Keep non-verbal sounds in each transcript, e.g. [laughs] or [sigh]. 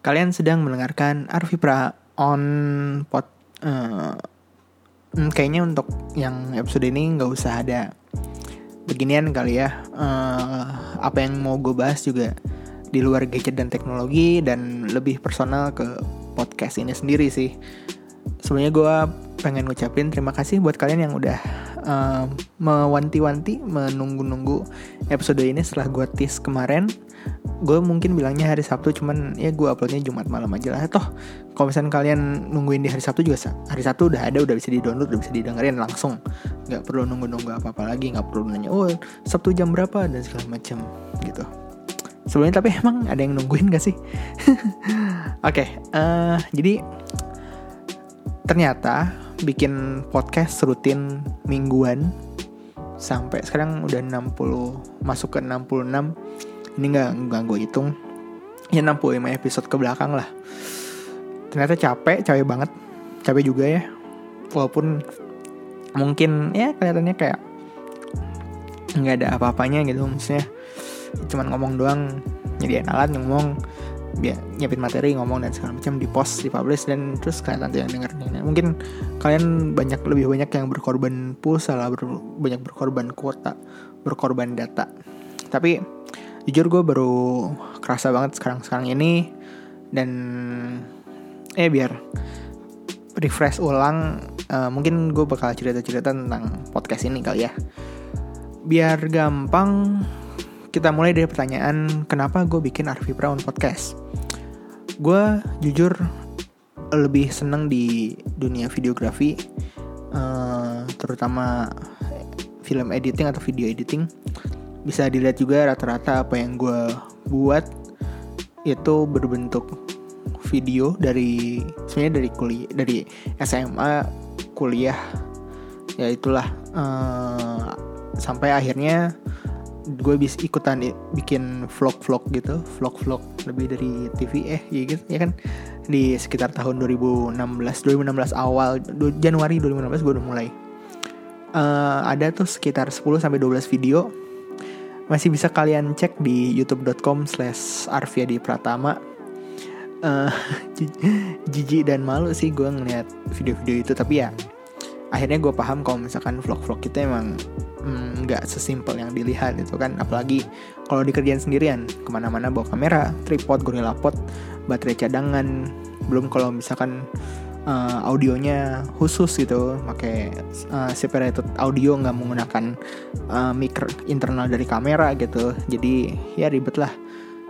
Kalian sedang mendengarkan Arvipra on pot. Uh, kayaknya untuk yang episode ini nggak usah ada beginian kali ya. Uh, apa yang mau gue bahas juga di luar gadget dan teknologi dan lebih personal ke podcast ini sendiri sih. Sebenarnya gue pengen ngucapin terima kasih buat kalian yang udah uh, mewanti-wanti menunggu-nunggu episode ini setelah gue tis kemarin gue mungkin bilangnya hari Sabtu cuman ya gue uploadnya Jumat malam aja lah. Toh kalau misalnya kalian nungguin di hari Sabtu juga hari Sabtu udah ada udah bisa di download udah bisa didengerin langsung. Nggak perlu nunggu nunggu apa apa lagi nggak perlu nanya oh Sabtu jam berapa? dan segala macam gitu. Sebelumnya tapi emang ada yang nungguin gak sih? [laughs] Oke okay, uh, jadi ternyata bikin podcast rutin mingguan sampai sekarang udah 60 masuk ke 66 ini nggak nggak gue hitung. Ya 65 episode ke belakang lah. Ternyata capek capek banget. Capek juga ya. Walaupun mungkin ya kelihatannya kayak nggak ada apa-apanya gitu. Maksudnya cuman ngomong doang jadi alat ngomong. Biar nyiapin materi ngomong dan segala macam di post di publish dan terus kalian nanti yang denger nah, mungkin kalian banyak lebih banyak yang berkorban pulsa lah ber, banyak berkorban kuota berkorban data. Tapi jujur gue baru kerasa banget sekarang sekarang ini. Dan eh biar refresh ulang uh, mungkin gue bakal cerita cerita tentang podcast ini kali ya. Biar gampang kita mulai dari pertanyaan kenapa gue bikin Arvi Brown podcast? Gue jujur lebih seneng di dunia videografi uh, terutama film editing atau video editing bisa dilihat juga rata-rata apa yang gue buat itu berbentuk video dari sebenarnya dari kuliah dari SMA kuliah. Ya itulah uh, sampai akhirnya gue bisa ikutan bikin vlog-vlog gitu vlog-vlog lebih dari TV eh ya gitu ya kan? Di sekitar tahun 2016 2016 awal Januari 2016 gue udah mulai. Uh, ada tuh sekitar 10 sampai 12 video masih bisa kalian cek di youtube.com slash arviadi pratama. [laughs] Uh, jijik dan malu sih gue ngeliat video-video itu tapi ya akhirnya gue paham kalau misalkan vlog-vlog kita emang mm, nggak mm, sesimpel yang dilihat itu kan. Apalagi kalau dikerjain sendirian ke mana-mana bawa kamera tripod gorilla pot baterai cadangan. Belum kalau misalkan uh, audionya khusus gitu. Pakai uh, separated audio nggak menggunakan uh, mic internal dari kamera gitu. Jadi ya ribet lah.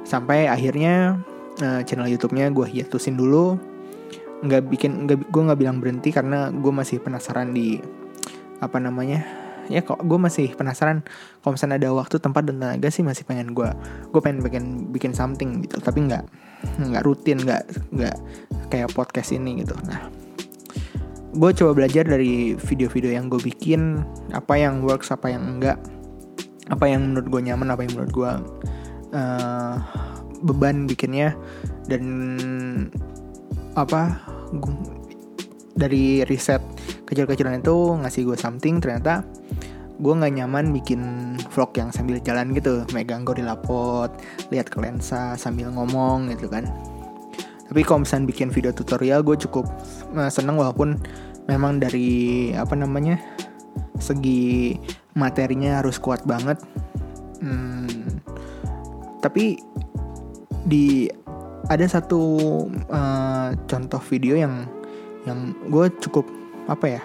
Sampai akhirnya uh, channel YouTube-nya gue hiatusin dulu. Nggak bikin nggak gue nggak bilang berhenti karena gue masih penasaran di apa namanya ya kok gue masih penasaran kalau misalnya ada waktu tempat dan tenaga sih masih pengen gue gue pengen bikin bikin something gitu. Tapi nggak nggak rutin nggak nggak kayak podcast ini gitu. Nah gue coba belajar dari video-video yang gue bikin apa yang works apa yang enggak apa yang menurut gue nyaman apa yang menurut gue uh, beban bikinnya dan apa dari riset kecil-kecilan itu ngasih gue something ternyata gue nggak nyaman bikin vlog yang sambil jalan gitu. Megang gorilla pot lihat ke lensa sambil ngomong gitu kan. Tapi kalau misalnya bikin video tutorial gue cukup uh, seneng walaupun memang dari apa namanya segi materinya harus kuat banget. Hmm, tapi di ada satu uh, contoh video yang yang gue cukup apa ya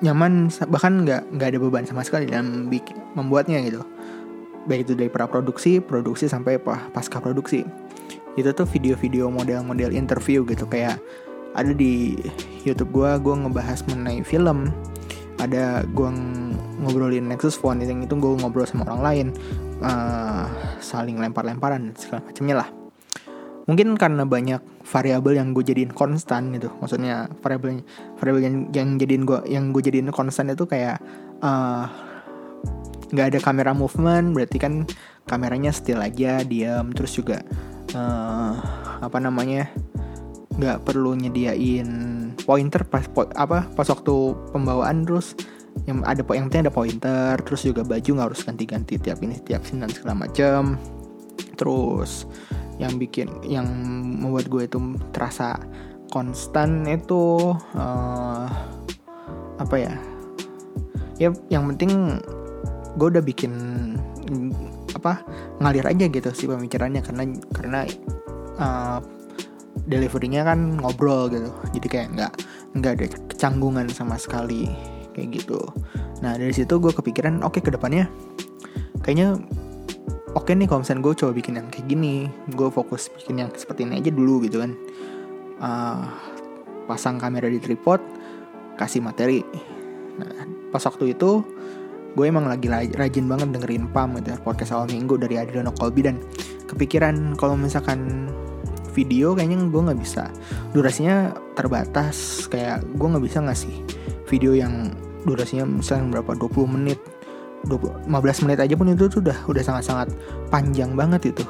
nyaman bahkan nggak nggak ada beban sama sekali dalam bikin membuatnya gitu. Baik itu dari pra produksi produksi sampai pasca produksi. Itu tuh video-video model-model interview gitu kayak ada di YouTube gue gue ngebahas mengenai film. Ada gue ngobrolin Nexus Phone yang itu gue ngobrol sama orang lain. Uh, saling lempar-lemparan segala macamnya lah. Mungkin karena banyak variabel yang gue jadiin konstan gitu. Maksudnya variabel variabel yang yang jadiin gue yang gue jadiin konstan itu kayak uh, nggak ada kamera movement berarti kan kameranya still aja diam terus juga uh, apa namanya nggak perlu nyediain pointer pas po, apa pas waktu pembawaan. Terus yang ada yang penting ada pointer terus juga baju nggak harus ganti-ganti tiap ini tiap sini dan segala macam terus yang bikin yang membuat gue itu terasa konstan itu uh, apa ya? Ya yang penting gue udah bikin apa ngalir aja gitu sih pembicaranya karena karena uh, deliverynya kan ngobrol gitu. Jadi kayak nggak nggak ada kecanggungan sama sekali kayak gitu. Nah dari situ gue kepikiran oke okay, ke depannya kayaknya oke okay nih kalau misalnya gue coba bikin yang kayak gini gue fokus bikin yang seperti ini aja dulu gitu kan. Uh, pasang kamera di tripod kasih materi. Nah pas waktu itu gue emang lagi rajin banget dengerin PAM gitu ya, podcast awal minggu dari Adriano Colby. Dan kepikiran kalau misalkan video kayaknya gue nggak bisa. Durasinya terbatas kayak gue nggak bisa ngasih video yang durasinya misalnya berapa 20 menit 20, 15 menit aja pun itu sudah udah sangat-sangat panjang banget itu.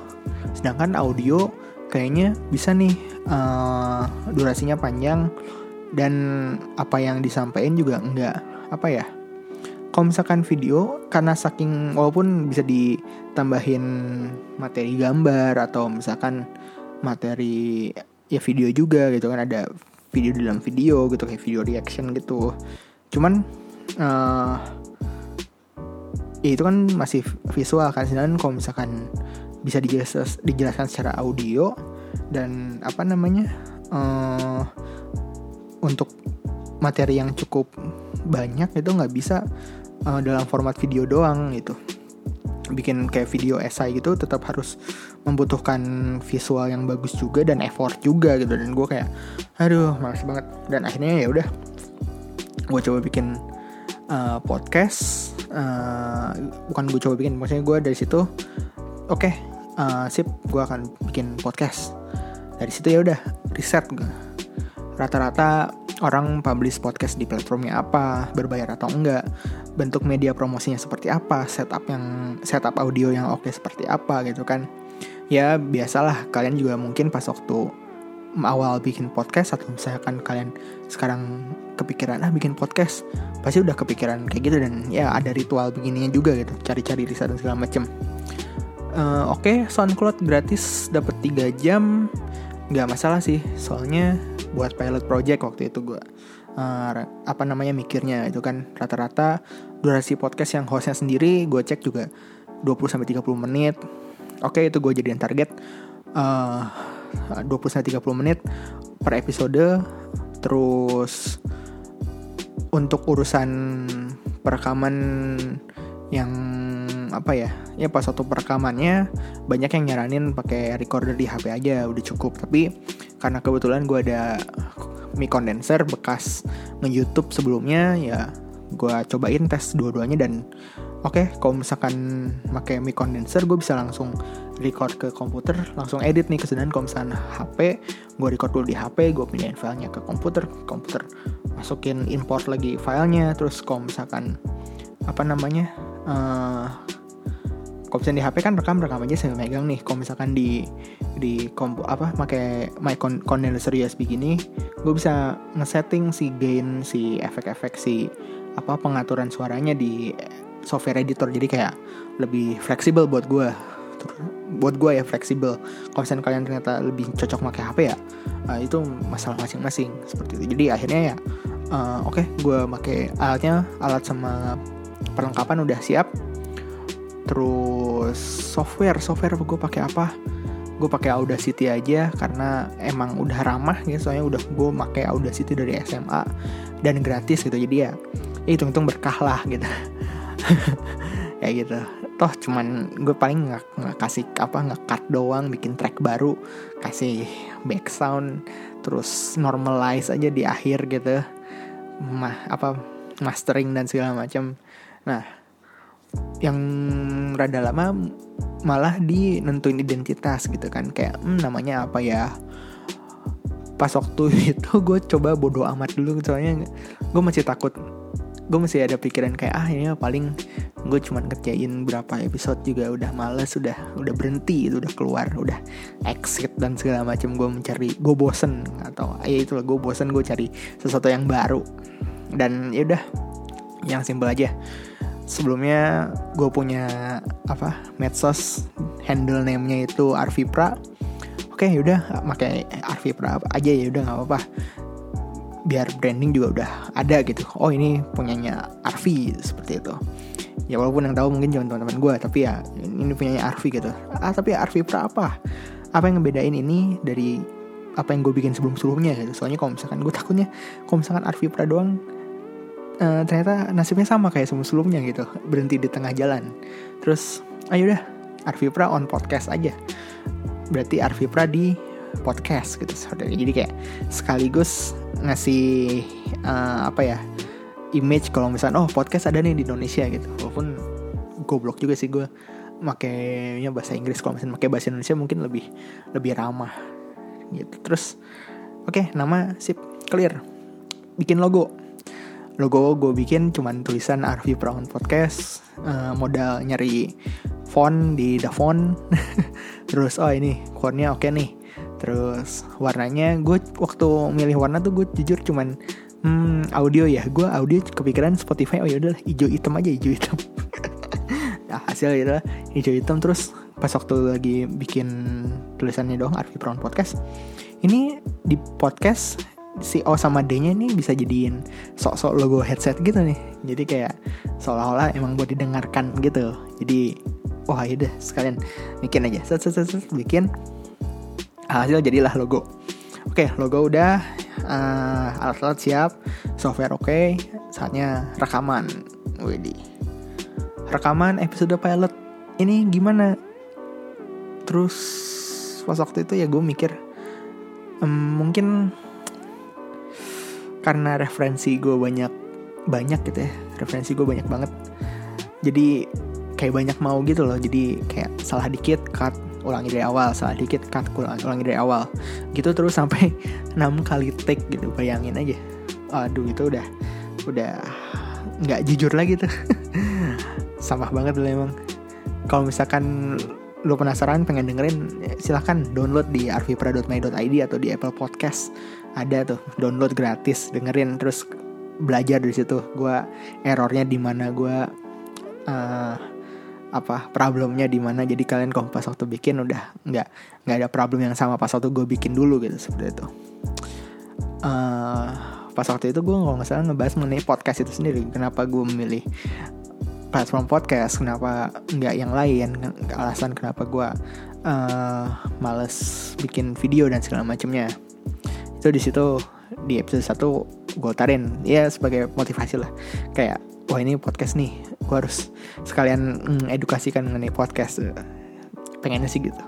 Sedangkan audio kayaknya bisa nih uh, durasinya panjang dan apa yang disampaikan juga enggak apa ya kalau misalkan video karena saking walaupun bisa ditambahin materi gambar atau misalkan materi ya video juga gitu kan ada video dalam video gitu kayak video reaction gitu. Cuman uh, ya itu kan masih visual kan sedangkan kalau misalkan bisa dijelaskan, dijelaskan secara audio dan apa namanya uh, untuk materi yang cukup banyak itu nggak bisa uh, dalam format video doang gitu. Bikin kayak video esai gitu tetap harus membutuhkan visual yang bagus juga dan effort juga gitu. Dan gue kayak aduh males banget. Dan akhirnya ya udah gue coba bikin uh, podcast uh, bukan gue coba bikin maksudnya gue dari situ oke okay, uh, sip gue akan bikin podcast. Dari situ ya udah riset gue rata-rata orang publish podcast di platformnya apa berbayar atau enggak bentuk media promosinya seperti apa setup yang setup audio yang oke seperti apa gitu kan. Ya biasalah kalian juga mungkin pas waktu awal bikin podcast atau misalkan kalian sekarang kepikiran ah bikin podcast pasti udah kepikiran kayak gitu dan ya ada ritual begininya juga gitu cari-cari riset dan segala macem. Uh, oke okay, SoundCloud gratis dapat 3 jam. Nggak masalah sih soalnya buat pilot project waktu itu gue uh, apa namanya mikirnya itu kan rata-rata durasi podcast yang hostnya sendiri gue cek juga 20 sampai 30 menit. Oke okay, itu gue jadiin target. Uh, 20 30 menit per episode. Terus untuk urusan perekaman yang apa ya ya pas waktu perekamannya banyak yang nyaranin pakai recorder di HP aja udah cukup. Tapi karena kebetulan gue ada mic condenser bekas nge-youtube sebelumnya ya gue cobain tes dua-duanya dan oke okay, kalau misalkan pakai mic condenser gue bisa langsung record ke komputer langsung edit nih kesedangkan kalau misalkan HP gue record dulu di HP gue pindahin filenya ke komputer komputer masukin import lagi filenya. Terus kalau misalkan apa namanya uh, kalau misalkan di HP kan rekam rekam aja saya megang nih. Kalau misalkan di di kompu apa pakai mic condenser USB gini gue bisa ngesetting si gain si efek-efek si apa pengaturan suaranya di software editor jadi kayak lebih fleksibel buat gue buat gue ya fleksibel. Kalau kalian ternyata lebih cocok pakai HP ya uh, itu masalah masing-masing seperti itu. Jadi akhirnya ya uh, oke okay, gue pakai alatnya alat sama perlengkapan udah siap. Terus software software gue pakai apa? Gue pakai Audacity aja karena emang udah ramah ya soalnya udah gue pakai Audacity dari SMA dan gratis gitu. Jadi ya, ya hitung-hitung berkah lah gitu [laughs] [laughs] kayak gitu. Toh cuman gue paling nggak nggak kasih apa nggak cut doang bikin track baru kasih back terus normalize aja di akhir gitu. Mah apa mastering dan segala macam. Nah yang rada lama malah di nentuin identitas gitu kan. Kayak hmm, namanya apa ya? Pas waktu [laughs] itu gue coba bodoh amat dulu soalnya gue masih takut gue masih ada pikiran kayak ah ini paling gue cuman kerjain berapa episode juga udah males udah udah berhenti itu udah keluar udah exit dan segala macam. Gue mencari gue bosen atau ya itulah gue bosen gue cari sesuatu yang baru. Dan ya udah yang simpel aja. Sebelumnya gue punya apa medsos handle name-nya itu Arvipra. Oke okay, udah pakai Arvi Pra aja ya udah nggak apa-apa biar branding juga udah ada gitu. Oh ini punyanya Arvi seperti itu. Ya walaupun yang tahu mungkin cuma teman-teman gue tapi ya ini punyanya Arvi gitu. Ah tapi Arvi Pra apa? Apa yang ngebedain ini dari apa yang gue bikin sebelum-sebelumnya gitu? Soalnya kalau misalkan gue takutnya kalau misalkan Arvi Pra doang uh, ternyata nasibnya sama kayak sebelum-sebelumnya gitu. Berhenti di tengah jalan. Terus ayo dah Arvi Pra on podcast aja. Berarti Arvi Pra di podcast gitu jadi kayak sekaligus ngasih uh, apa ya image kalau misalnya oh podcast ada nih di Indonesia gitu. Walaupun goblok juga sih gue makainya bahasa Inggris. Kalau misalnya pakai bahasa Indonesia mungkin lebih lebih ramah gitu. Terus oke okay, nama sip clear. Bikin logo. Logo gue bikin cuman tulisan Arvi Prawn Podcast. Uh, modal nyari font di Davon. [laughs] Terus oh ini fontnya oke okay nih terus warnanya gue waktu milih warna tuh gue jujur cuman hmm, audio ya gue audio kepikiran Spotify oh ya udah hijau hitam aja hijau hitam [laughs] nah hasil itu hijau hitam terus pas waktu lagi bikin tulisannya doang Arvi Brown Podcast ini di podcast si O sama D-nya ini bisa jadiin sok-sok logo headset gitu nih. Jadi kayak seolah-olah emang buat didengarkan gitu. Jadi wah ya deh sekalian bikin aja. Set set set, set bikin hasil jadilah logo. Oke, logo udah uh, alat-alat siap, software oke, okay, saatnya rekaman. Widih. Rekaman episode pilot ini gimana? Terus pas waktu itu ya gue mikir um, mungkin karena referensi gue banyak banyak gitu ya referensi gue banyak banget jadi kayak banyak mau gitu loh jadi kayak salah dikit cut ulangi dari awal salah dikit cut ulangi, ulangi dari awal. Gitu terus sampai [laughs] 6 kali take gitu bayangin aja. Aduh itu udah udah nggak jujur lagi tuh. [laughs] Sampah banget loh emang. Kalau misalkan lo penasaran pengen dengerin silahkan download di arvipra.my.id atau di Apple Podcast. Ada tuh download gratis dengerin terus belajar dari situ. Gue errornya di mana gue uh, apa problemnya di mana. Jadi kalian kalau pas waktu bikin udah nggak nggak ada problem yang sama pas waktu gue bikin dulu gitu seperti itu uh, pas waktu itu gue kalau nggak salah ngebahas mengenai podcast itu sendiri. Kenapa gue memilih platform podcast kenapa nggak yang lain alasan kenapa gue uh, males bikin video dan segala macamnya. Itu di situ di episode 1 gue tarin. Ya sebagai motivasi lah. Kayak wah ini podcast nih. Gue harus sekalian mm, edukasikan mengenai podcast. Pengennya sih gitu.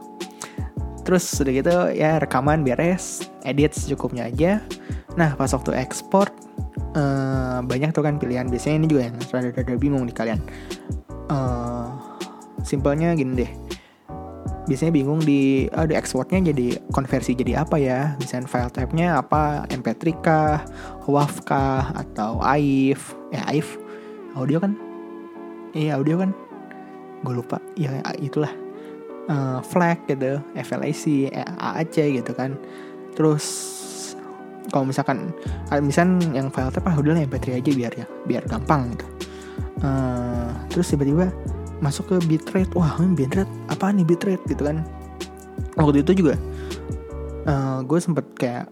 Terus udah gitu ya rekaman beres edit secukupnya aja. Nah pas waktu ekspor uh, banyak tuh kan pilihan. Biasanya ini juga yang rada-rada bingung di kalian. Uh, simpelnya gini deh. Biasanya bingung di oh, di ekspornya jadi konversi jadi apa ya? Misalnya file type-nya apa? Mp3 kah? WAV kah? Atau AIF? Eh AIF audio kan? Iya audio kan? Gue lupa. Ya itulah. Uh, flag gitu FLAC eh, AAC gitu kan. Terus kalau misalkan misalkan yang file type ah udah mp3 aja biar ya biar gampang gitu. Uh, terus tiba-tiba masuk ke bitrate. Wah bitrate? Apa nih bitrate? Gitu kan. Waktu itu juga uh, gue sempet kayak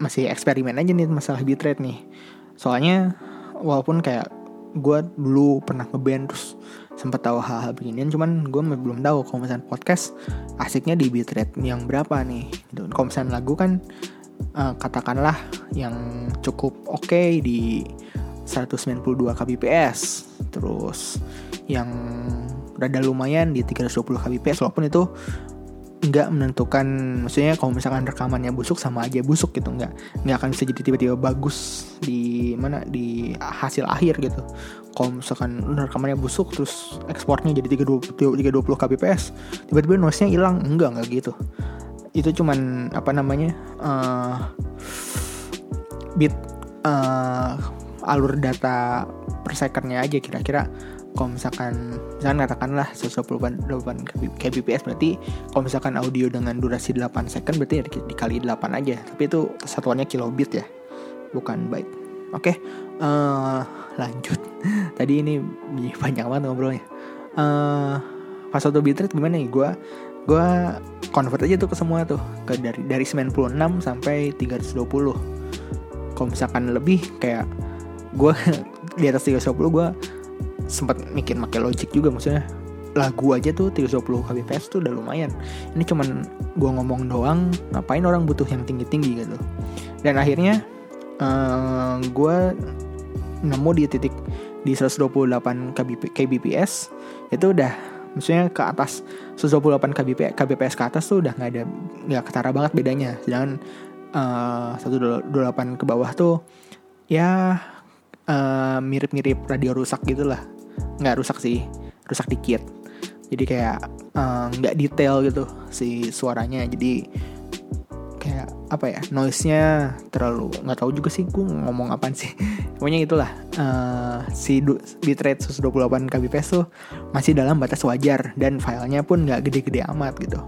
masih eksperimen aja nih masalah bitrate nih. Soalnya walaupun kayak gue dulu pernah ngeband terus sempat tahu hal-hal beginian cuman gue belum tahu kalau misalnya podcast asiknya di bitrate yang berapa nih gitu. kalau misalnya lagu kan uh, katakanlah yang cukup oke okay di 192 kbps terus yang rada lumayan di 320 kbps walaupun itu nggak menentukan maksudnya kalau misalkan rekamannya busuk sama aja busuk gitu nggak nggak akan bisa jadi tiba-tiba bagus di mana di hasil akhir gitu. Kalau misalkan rekamannya busuk terus ekspornya jadi 320 320 kbps tiba-tiba noise-nya hilang. Enggak enggak gitu. Itu cuman apa namanya uh, bit uh, alur data per secondnya aja kira-kira. Kalau misalkan misalkan katakanlah 128 kbps berarti kalau misalkan audio dengan durasi 8 second berarti ya dikali 8 aja. Tapi itu satuannya kilobit ya bukan byte. Oke okay, uh, eh, lanjut. [laughs] Tadi ini [laughs] banyak banget ngobrolnya. Uh, pas auto bitrate gimana nih? Gue gue convert aja tuh ke semua tuh. Ke dari dari 96 sampai 320 kalau misalkan lebih kayak gue [laughs] di atas 320 gue sempat mikir pakai logic juga maksudnya. Lagu aja tuh 320 kbps tuh udah lumayan. Ini cuman gue ngomong doang ngapain orang butuh yang tinggi tinggi gitu. Dan akhirnya uh, eh, gue nemu di titik di 128 kbp, kbps itu udah maksudnya ke atas 128 kbp, kbps ke atas tuh udah nggak ada nggak ketara banget bedanya. Sedangkan uh, 128 ke bawah tuh ya uh, mirip-mirip radio rusak gitulah nggak rusak sih rusak dikit. Jadi kayak eh, nggak uh, detail gitu si suaranya. Jadi kayak apa ya noise-nya terlalu nggak tahu juga sih gue ngomong apa sih. [laughs] Pokoknya itulah uh, si bitrate 128 kbps tuh masih dalam batas wajar dan filenya pun nggak gede-gede amat gitu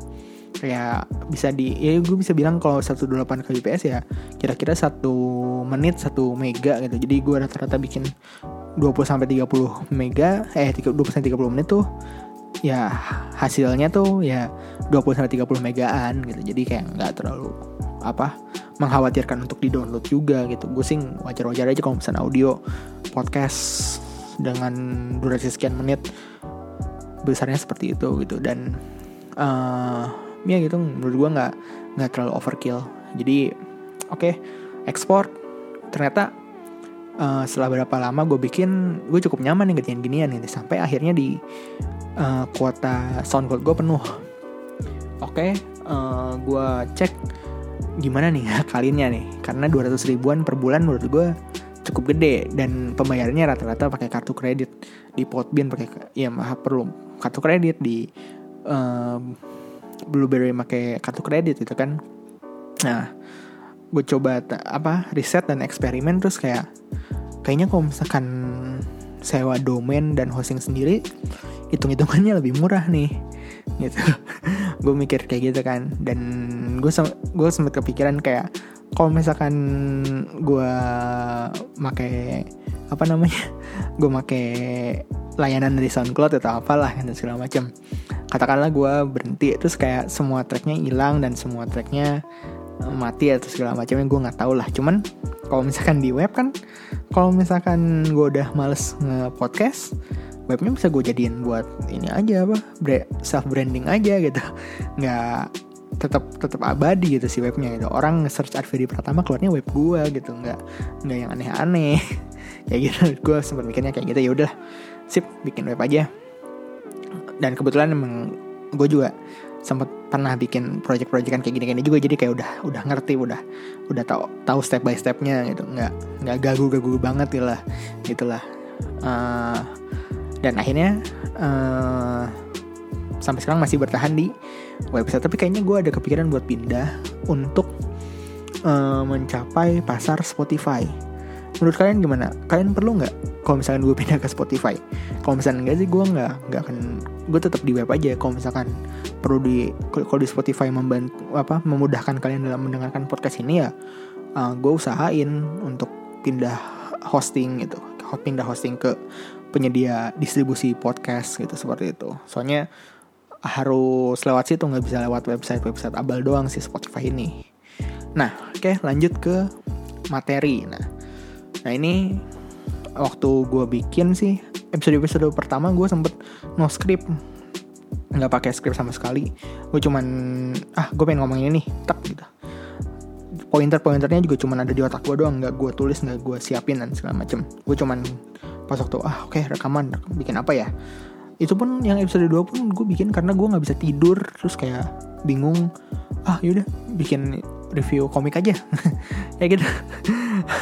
kayak bisa di ya gue bisa bilang kalau 128 kbps ya kira-kira satu menit satu mega gitu jadi gue rata-rata bikin 20 sampai 30 mega eh 20 sampai 30 menit tuh ya hasilnya tuh ya 20 sampai 30 megaan gitu. Jadi kayak nggak terlalu apa mengkhawatirkan untuk di download juga gitu. Gue sih wajar-wajar aja kalau misalnya audio podcast dengan durasi sekian menit besarnya seperti itu gitu dan uh, ya gitu menurut gue nggak nggak terlalu overkill. Jadi oke okay, ekspor ternyata uh, setelah berapa lama gue bikin gue cukup nyaman nih ngerjain ginian gitu. Sampai akhirnya di uh, kuota SoundCloud gue penuh. Oke, okay, uh, eh, gue cek gimana nih [laughs] kalinya nih, karena 200 ribuan per bulan menurut gue cukup gede. Dan pembayarannya rata-rata pakai kartu kredit. Di Potbin pakai ya mah perlu kartu kredit di uh, Blueberry pakai kartu kredit itu kan. Nah, gue coba apa riset dan eksperimen terus kayak kayaknya kalau misalkan sewa domain dan hosting sendiri hitung-hitungannya lebih murah nih [laughs] gitu gue mikir kayak gitu kan dan gue gue sempat kepikiran kayak kalau misalkan gue make apa namanya gue make layanan dari SoundCloud atau apalah dan segala macam katakanlah gue berhenti terus kayak semua tracknya hilang dan semua tracknya eh, mati atau segala macamnya gue nggak tahu lah. Cuman kalau misalkan di web kan kalau misalkan gue udah males nge podcast webnya bisa gue jadiin buat ini aja apa self branding aja gitu. Nggak tetap tetap abadi gitu si webnya gitu. Orang search Arvidi pertama keluarnya web gue gitu. Nggak nggak yang aneh-aneh [laughs] ya gitu. [laughs] Gue sempat mikirnya kayak gitu ya udah sip bikin web aja. Dan kebetulan emang gue juga sempat pernah bikin project-projectan kayak gini-gini juga. Jadi kayak udah udah ngerti udah udah tahu tahu step by stepnya gitu. Nggak nggak gagu-gagu banget gitu lah gitulah uh, dan akhirnya uh, sampai sekarang masih bertahan di website. Tapi kayaknya gue ada kepikiran buat pindah untuk uh, mencapai pasar Spotify menurut kalian gimana kalian perlu nggak kalau misalkan gue pindah ke Spotify kalau misalkan enggak sih gue nggak nggak akan gue tetap di web aja kalau misalkan perlu di kalau di Spotify membantu apa memudahkan kalian dalam mendengarkan podcast ini ya uh, gue usahain untuk pindah hosting gitu pindah hosting ke penyedia distribusi podcast gitu seperti itu. Soalnya harus lewat situ nggak bisa lewat website website abal doang sih Spotify ini. Nah, oke okay, lanjut ke materi. Nah, nah ini waktu gue bikin sih episode episode pertama gue sempet no script. Nggak pakai script sama sekali. Gue cuman ah gue pengen ngomongin ini tak gitu. Pointer pointernya juga cuman ada di otak gue doang nggak gue tulis nggak gue siapin dan segala macem. Gue cuman pas waktu ah oke okay, rekaman bikin apa ya? Itu pun yang episode 2 pun gue bikin karena gue nggak bisa tidur terus kayak bingung. Ah yaudah bikin review komik aja. [laughs] Ya gitu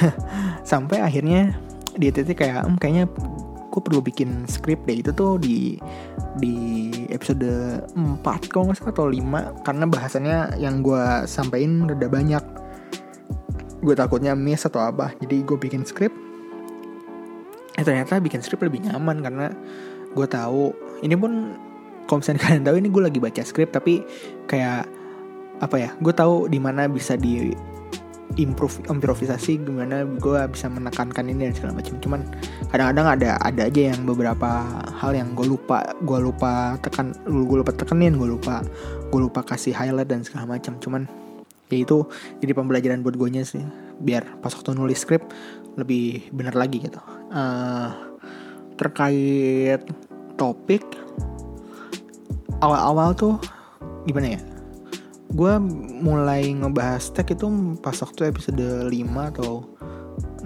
[laughs] sampai akhirnya di titik kayak hmm, kayaknya gue perlu bikin skrip deh. Itu tuh di di episode 4 kalau nggak salah atau 5 karena bahasannya yang gue sampein udah banyak. Gue takutnya miss atau apa jadi gue bikin skrip eh ternyata bikin skrip lebih nyaman karena gue tahu ini pun kalau misalnya [laughs] kalian tahu ini gue lagi baca skrip tapi kayak apa ya gue tahu di mana bisa di improve improvisasi gimana gue bisa menekankan ini dan segala macam. Cuman kadang-kadang ada ada aja yang beberapa hal yang gue lupa gue lupa tekan gue lupa tekenin gue lupa gue lupa kasih highlight dan segala macam. Cuman ya itu jadi pembelajaran buat gue sih biar pas waktu nulis skrip lebih benar lagi gitu. Uh, terkait topik awal-awal tuh gimana ya gue mulai ngebahas tag itu pas waktu episode 5 atau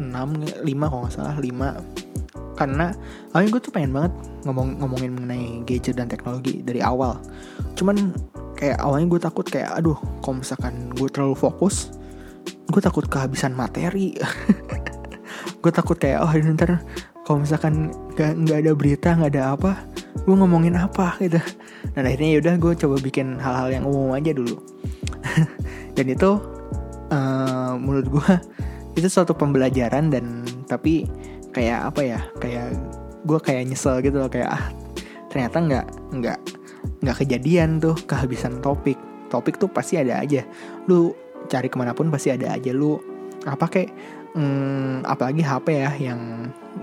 6 5 kalau nggak salah 5 karena awalnya gue tuh pengen banget ngomong ngomongin mengenai gadget dan teknologi dari awal. Cuman kayak awalnya gue takut kayak aduh kalau misalkan gue terlalu fokus gue takut kehabisan materi. [laughs] Gue takut kayak oh ntar kalau misalkan nggak nggak ada berita nggak ada apa gue ngomongin apa gitu dan akhirnya yaudah gue coba bikin hal-hal yang umum aja dulu. [laughs] Dan itu uh, menurut gue itu suatu pembelajaran dan tapi kayak apa ya kayak gue kayak nyesel gitu loh kayak ah ternyata nggak nggak nggak kejadian tuh kehabisan topik. Topik tuh pasti ada aja. Lu cari ke mana pun pasti ada aja. Lu apa kayak hmm, apalagi HP ya yang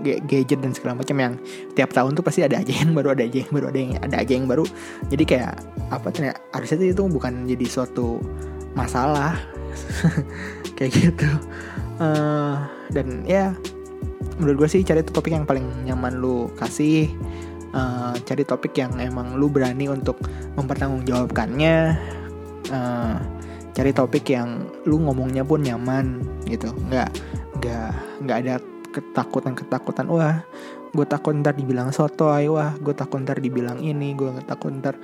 gadget dan segala macam yang tiap tahun tuh pasti ada aja yang baru ada aja yang baru ada yang ada aja yang baru. Jadi kayak apa ternyata harusnya itu bukan jadi suatu masalah. [laughs] Kayak gitu. Uh, dan ya menurut gue sih cari topik yang paling nyaman lu kasih. Uh, cari topik yang emang lu berani untuk mempertanggungjawabkannya. Uh, cari topik yang lu ngomongnya pun nyaman gitu. Nggak nggak nggak ada ketakutan ketakutan wah gue takut ntar dibilang soto wah gue takut ntar dibilang ini. Gue takut ntar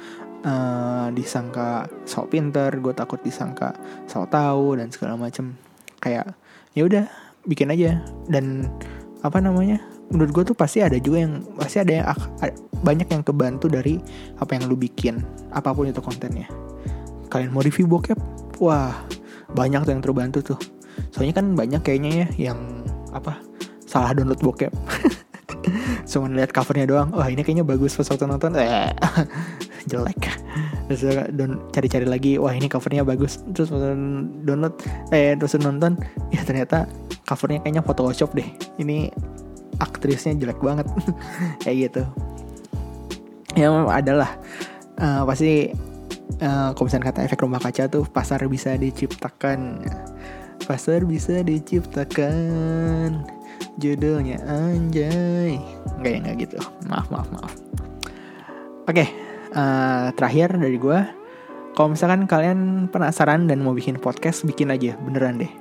uh, disangka sok pinter. Gue takut disangka sok tahu dan segala macem. Kayak ya udah bikin aja. Dan apa namanya menurut gue tuh pasti ada juga yang pasti ada yang banyak yang kebantu dari apa yang lu bikin apa pun itu kontennya. Kalian mau review bokep? Wah banyak tuh yang terbantu tuh soalnya kan banyak kayaknya ya yang apa salah download bokep. [laughs] Cuma lihat covernya doang. Wah ini kayaknya bagus pas waktu nonton. Eh [laughs] jelek. Terus cari-cari lagi. Wah ini covernya bagus. Terus download eh terus nonton ya ternyata covernya kayaknya Photoshop deh. Ini aktrisnya jelek banget. [laughs] Kayak gitu. Ya adalah uh, pasti uh, kalau misalnya kata efek rumah kaca tuh pasar bisa diciptakan pasar bisa diciptakan. Judulnya anjay. Nggak ya nggak gitu. Maaf maaf maaf. Oke okay, uh, eh, terakhir dari gue kalau misalkan kalian penasaran dan mau bikin podcast bikin aja. Beneran deh.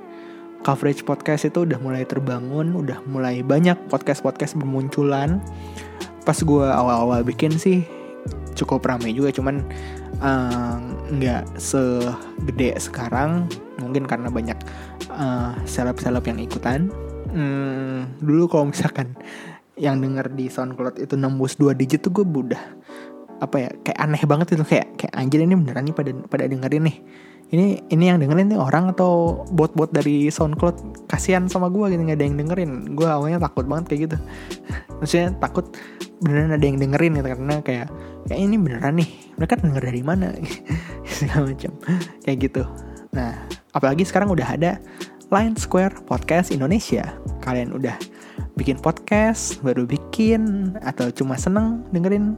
Coverage podcast itu udah mulai terbangun udah mulai banyak podcast podcast bermunculan. Pas gue awal-awal bikin sih cukup ramai juga. Cuman nggak uh, segede sekarang mungkin karena banyak uh, seleb-seleb yang ikutan. Hmm, dulu kalau misalkan yang denger di SoundCloud itu nembus dua digit tuh gue udah apa ya kayak aneh banget itu. Kayak kayak anjir ini beneran nih pada pada dengerin nih. Ini ini yang dengerin nih orang atau bot-bot dari SoundCloud kasihan sama gue gitu nggak ada yang dengerin. Gue awalnya takut banget kayak gitu. [laughs] Maksudnya takut beneran ada yang dengerin gitu karena kayak kayak ini beneran nih mereka denger dari mana [laughs] segala macam kayak gitu nah apalagi sekarang udah ada Line Square Podcast Indonesia. Kalian udah bikin podcast, baru bikin, atau cuma seneng dengerin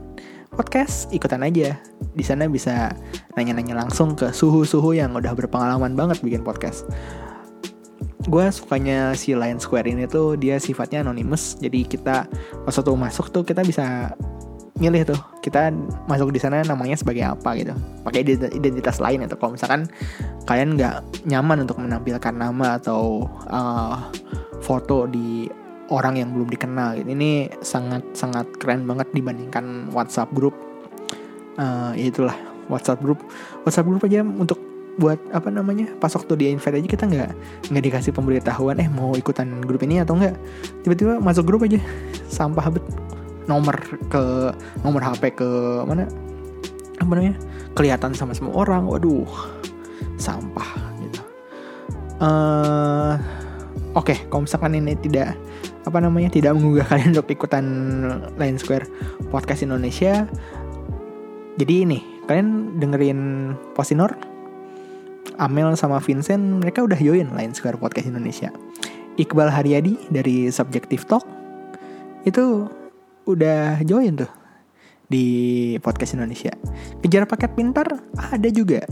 podcast, ikutan aja. Di sana bisa nanya-nanya langsung ke suhu-suhu yang udah berpengalaman banget bikin podcast. Gue sukanya si Line Square ini tuh dia sifatnya anonymous, jadi kita pas waktu masuk tuh kita bisa milih tuh. Kita masuk di sana namanya sebagai apa gitu. Pakai identitas lain atau kalau misalkan kalian nggak nyaman untuk menampilkan nama atau uh, foto di orang yang belum dikenal gitu. ini sangat sangat keren banget dibandingkan WhatsApp group. Uh, ya itulah WhatsApp group. WhatsApp group aja untuk buat apa namanya pas waktu di invite aja kita nggak nggak dikasih pemberitahuan eh mau ikutan grup ini atau enggak tiba-tiba masuk grup aja sampah bet nomor ke nomor HP ke mana? Apa namanya? Kelihatan sama semua orang. Waduh sampah gitu. Uh, oke okay, kalau misalkan ini tidak apa namanya tidak menggugah [laughs] kalian untuk ikutan Line Square podcast Indonesia jadi ini kalian dengerin Posinor Amel sama Vincent mereka udah join Line Square Podcast Indonesia. Iqbal Haryadi dari Subjective Talk itu udah join tuh di podcast Indonesia. Kejar paket pintar ada juga.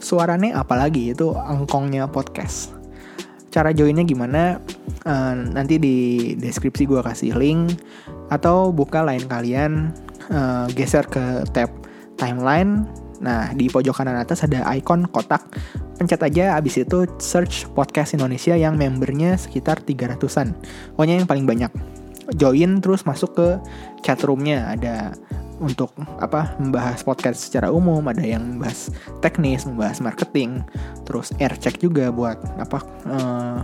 Suaranya apalagi itu angkongnya podcast. Cara joinnya gimana? Uh, nanti di deskripsi gue kasih link atau buka lain kalian uh, geser ke tab timeline. Nah di pojok kanan atas ada icon kotak. Pencet aja abis itu search podcast Indonesia yang membernya sekitar 300an. Pokoknya yang paling banyak. Join terus masuk ke chatroomnya ada untuk apa membahas podcast secara umum ada yang membahas teknis membahas marketing terus air check juga buat apa uh,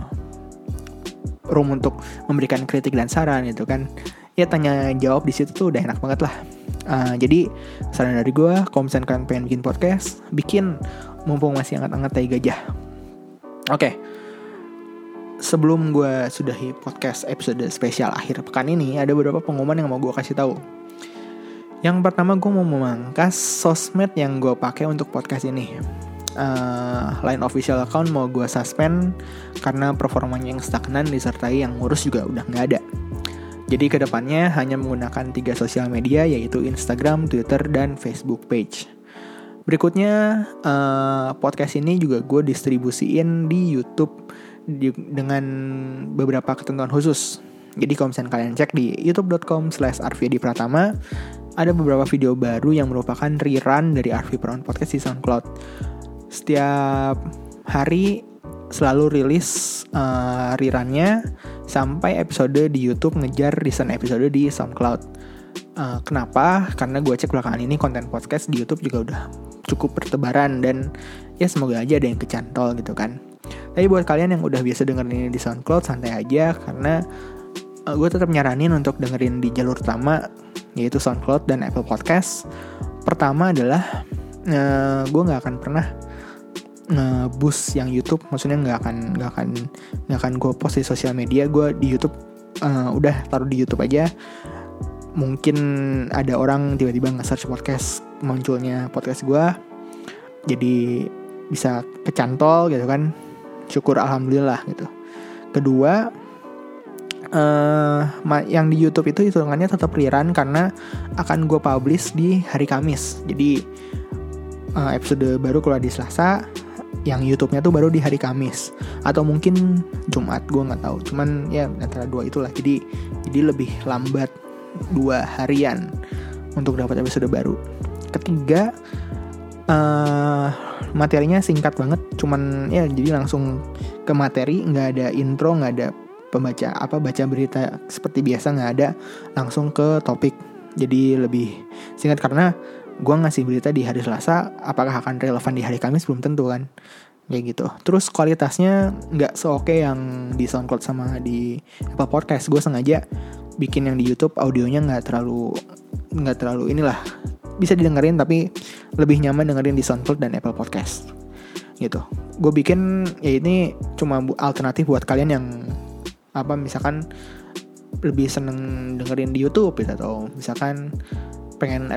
room untuk memberikan kritik dan saran gitu kan. Ya tanya jawab di situ tuh udah enak banget lah. Uh, jadi saran dari gue kalau misalnya kalian pengen bikin podcast bikin mumpung masih hangat-hangat tai gajah. Oke okay. Sebelum gue sudahi podcast episode spesial akhir pekan ini ada beberapa pengumuman yang mau gue kasih tahu yang pertama gue mau memangkas sosmed yang gue pakai untuk podcast ini. Uh, line official account mau gue suspend karena performanya yang stagnan disertai yang ngurus juga udah nggak ada. Jadi ke depannya hanya menggunakan tiga sosial media yaitu Instagram, Twitter, dan Facebook page. Berikutnya uh, podcast ini juga gue distribusiin di YouTube dengan beberapa ketentuan khusus. Jadi kalau misalnya kalian cek di youtube.com slash Pratama ada beberapa video baru yang merupakan rerun dari Arvi Brown Podcast di SoundCloud. Setiap hari selalu rilis uh, rerunnya sampai episode di YouTube ngejar recent episode di SoundCloud. Uh, kenapa? Karena gue cek belakangan ini konten podcast di YouTube juga udah cukup bertebaran dan ya semoga aja ada yang kecantol gitu kan. Tapi buat kalian yang udah biasa dengerin ini di SoundCloud santai aja karena uh, gue tetap nyaranin untuk dengerin di jalur utama yaitu SoundCloud dan Apple Podcast. Pertama adalah uh, gue nggak akan pernah nge-boost yang YouTube, maksudnya nggak akan nggak akan nggak akan gue post di sosial media. Gue di YouTube uh, udah taruh di YouTube aja. Mungkin ada orang tiba-tiba nge-search podcast munculnya podcast gue, jadi bisa kecantol gitu kan. Syukur alhamdulillah gitu. Kedua, uh, yang di YouTube itu hitungannya tetap rerun karena akan gue publish di hari Kamis. Jadi uh, episode baru keluar di Selasa, yang YouTube-nya tuh baru di hari Kamis atau mungkin Jumat, gue nggak tahu. Cuman ya antara dua itulah. Jadi jadi lebih lambat dua harian untuk dapat episode baru. Ketiga uh, materinya singkat banget, cuman ya jadi langsung ke materi, nggak ada intro, nggak ada pembaca apa baca berita seperti biasa nggak ada langsung ke topik. Jadi lebih singkat karena gue ngasih berita di hari Selasa apakah akan relevan di hari Kamis belum tentu kan kayak gitu. Terus kualitasnya nggak seoke yang di SoundCloud sama di Apple Podcast. Gue sengaja bikin yang di YouTube audionya nggak terlalu nggak terlalu inilah bisa didengerin tapi lebih nyaman dengerin di SoundCloud dan Apple Podcast. Gitu. Gue bikin ya ini cuma alternatif buat kalian yang apa misalkan lebih seneng dengerin di YouTube gitu atau misalkan pengen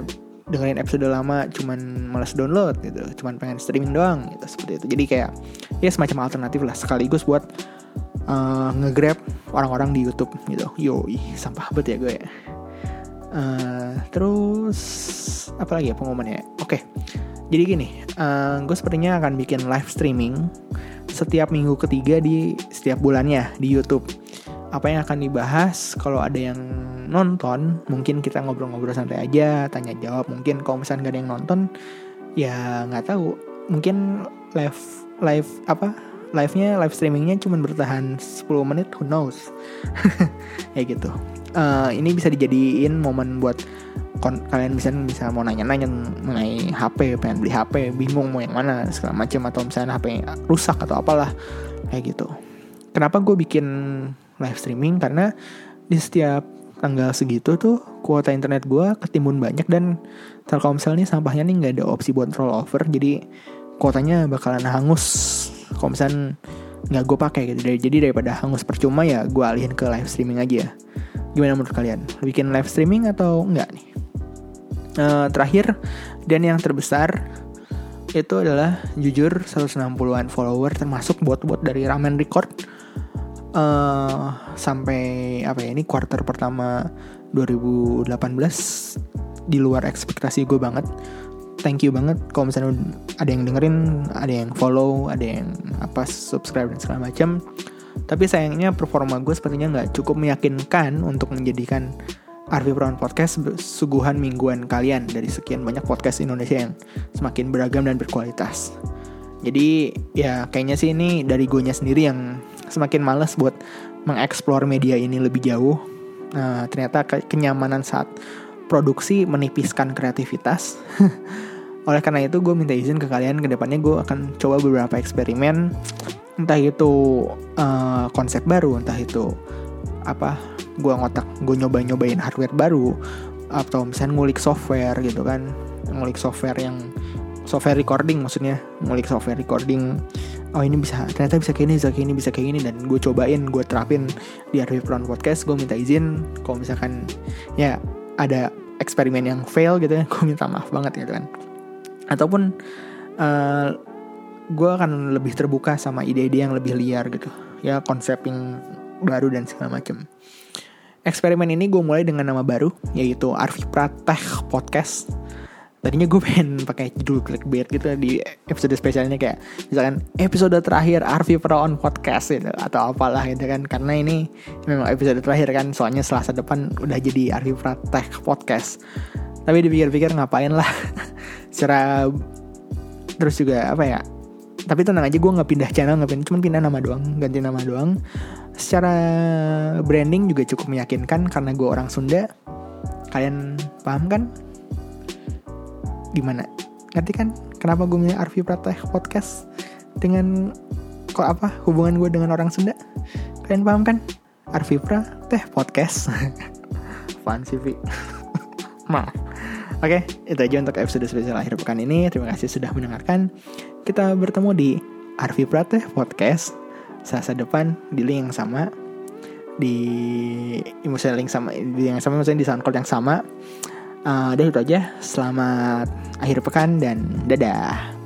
dengerin episode lama cuman malas download gitu cuman pengen streaming doang gitu seperti itu. Jadi kayak ya semacam alternatif lah sekaligus buat uh, ngegrab orang-orang di YouTube gitu. Yoi sampah bet ya gue ya uh, terus apa lagi ya pengumumannya? Oke okay. jadi gini uh, gue sepertinya akan bikin live streaming setiap minggu ketiga di setiap bulannya di YouTube. Apa yang akan dibahas kalau ada yang nonton mungkin kita ngobrol-ngobrol santai aja tanya jawab. Mungkin kalau misalnya gak ada yang nonton ya nggak tahu. Mungkin live live apa live nya live streamingnya cuma bertahan 10 menit who knows? [laughs] Ya gitu uh, ini bisa dijadiin momen buat kalian bisa bisa mau nanya-nanya mengenai HP pengen beli HP bingung mau yang mana segala macam atau misalnya HP rusak atau apalah kayak gitu. Kenapa gue bikin live streaming? Karena di setiap tanggal segitu tuh kuota internet gue ketimbun banyak dan Telkomsel nih sampahnya nih nggak ada opsi buat rollover jadi kuotanya bakalan hangus. Kalau misalnya nggak gue pakai gitu. Jadi daripada hangus percuma ya gue alihin ke live streaming aja gimana menurut kalian? Bikin live streaming atau enggak nih? Uh, terakhir dan yang terbesar itu adalah jujur 160-an follower termasuk bot-bot dari Ramen Record. Uh, sampai apa ya ini quarter pertama 2018 di luar ekspektasi gue banget thank you banget kalau misalnya ada yang dengerin ada yang follow ada yang apa subscribe dan segala macam tapi sayangnya performa gue sepertinya nggak cukup meyakinkan untuk menjadikan Arvi Brown Podcast suguhan mingguan kalian dari sekian banyak podcast Indonesia yang semakin beragam dan berkualitas. Jadi ya kayaknya sih ini dari gue sendiri yang semakin males buat mengeksplor media ini lebih jauh. Nah, ternyata ke kenyamanan saat produksi menipiskan kreativitas. [laughs] Oleh karena itu gue minta izin ke kalian ke depannya gue akan coba beberapa eksperimen. Entah itu uh, konsep baru, entah itu apa gue ngotak gue nyoba nyobain hardware baru atau misalnya ngulik software gitu kan. Ngulik software yang software recording maksudnya. Ngulik software recording oh ini bisa ternyata bisa kayak ini bisa kayak ini bisa kayak gini dan gue cobain gue terapin di Arif Brown Podcast. Gue minta izin kalau misalkan ya ada eksperimen yang fail gitu ya [laughs] gue minta maaf banget gitu kan ataupun uh, eh, gue akan lebih terbuka sama ide-ide yang lebih liar gitu ya konsep yang baru dan segala macam eksperimen ini gue mulai dengan nama baru yaitu Arfi Prateh Podcast. Tadinya gue [laughs] pengen pakai judul clickbait gitu di episode spesialnya kayak misalkan episode terakhir Arfi Praon Podcast gitu atau apalah gitu kan karena ini memang episode terakhir kan soalnya Selasa depan udah jadi Arfi Prateh Podcast. Tapi dipikir-pikir ngapain lah [laughs] secara terus juga apa ya tapi tenang aja gue nggak pindah channel nggak pindah cuma pindah nama doang ganti nama doang. Secara branding juga cukup meyakinkan karena gue orang Sunda. Kalian paham kan? Gimana? Ngerti kan kenapa gue milih Arvi Prateh podcast? Dengan kok apa hubungan gue dengan orang Sunda? Kalian paham kan? Arvi Prateh podcast. [laughs] Apaan sih [laughs] maaf Oke, itu aja untuk episode spesial akhir pekan ini. Terima kasih sudah mendengarkan. Kita bertemu di Arvi Prateh Podcast Selasa depan di link yang sama di misalnya link sama di yang sama misalnya di SoundCloud yang sama. Uh, udah itu aja. Selamat akhir pekan dan dadah.